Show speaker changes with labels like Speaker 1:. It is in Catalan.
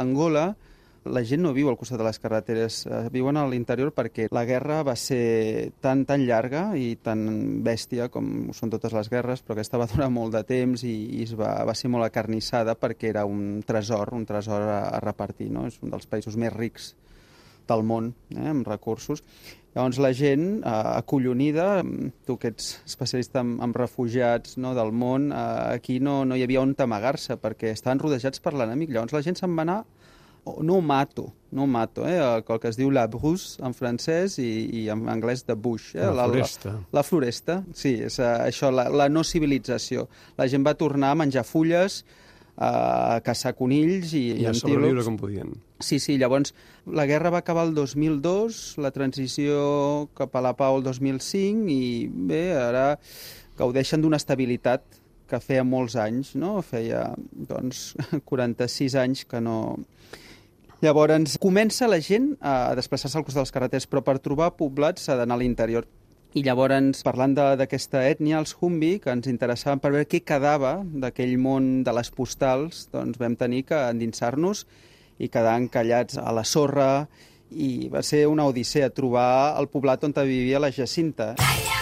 Speaker 1: Angola la gent no viu al costat de les carreteres, eh, viuen a l'interior perquè la guerra va ser tan, tan llarga i tan bèstia com són totes les guerres, però aquesta va durar molt de temps i, i es va, va ser molt acarnissada perquè era un tresor, un tresor a, a repartir, no? És un dels països més rics del món, eh, amb recursos. Llavors la gent, eh, acollonida, tu que ets especialista en, en refugiats no, del món, eh, aquí no, no hi havia on amagar-se perquè estaven rodejats per l'enemic. Llavors la gent se'n va anar no mato, no mato, eh? el que es diu la brousse en francès i, i en anglès de bush. Eh?
Speaker 2: La floresta.
Speaker 1: La, la floresta, sí, és uh, això, la, la no civilització. La gent va tornar a menjar fulles, a caçar conills i,
Speaker 2: I, i a sobreviure com podien.
Speaker 1: Sí, sí, llavors la guerra va acabar el 2002, la transició cap a la pau el 2005 i bé, ara gaudeixen d'una estabilitat que feia molts anys, no? Feia, doncs, 46 anys que no... Llavors, comença la gent a desplaçar-se al costat dels carreters, però per trobar poblats s'ha d'anar a l'interior. I llavors, parlant d'aquesta ètnia, els Humbi, que ens interessaven per veure què quedava d'aquell món de les postals, doncs vam tenir que endinsar-nos i quedar encallats a la sorra i va ser una odissea trobar el poblat on vivia la Jacinta. Calla!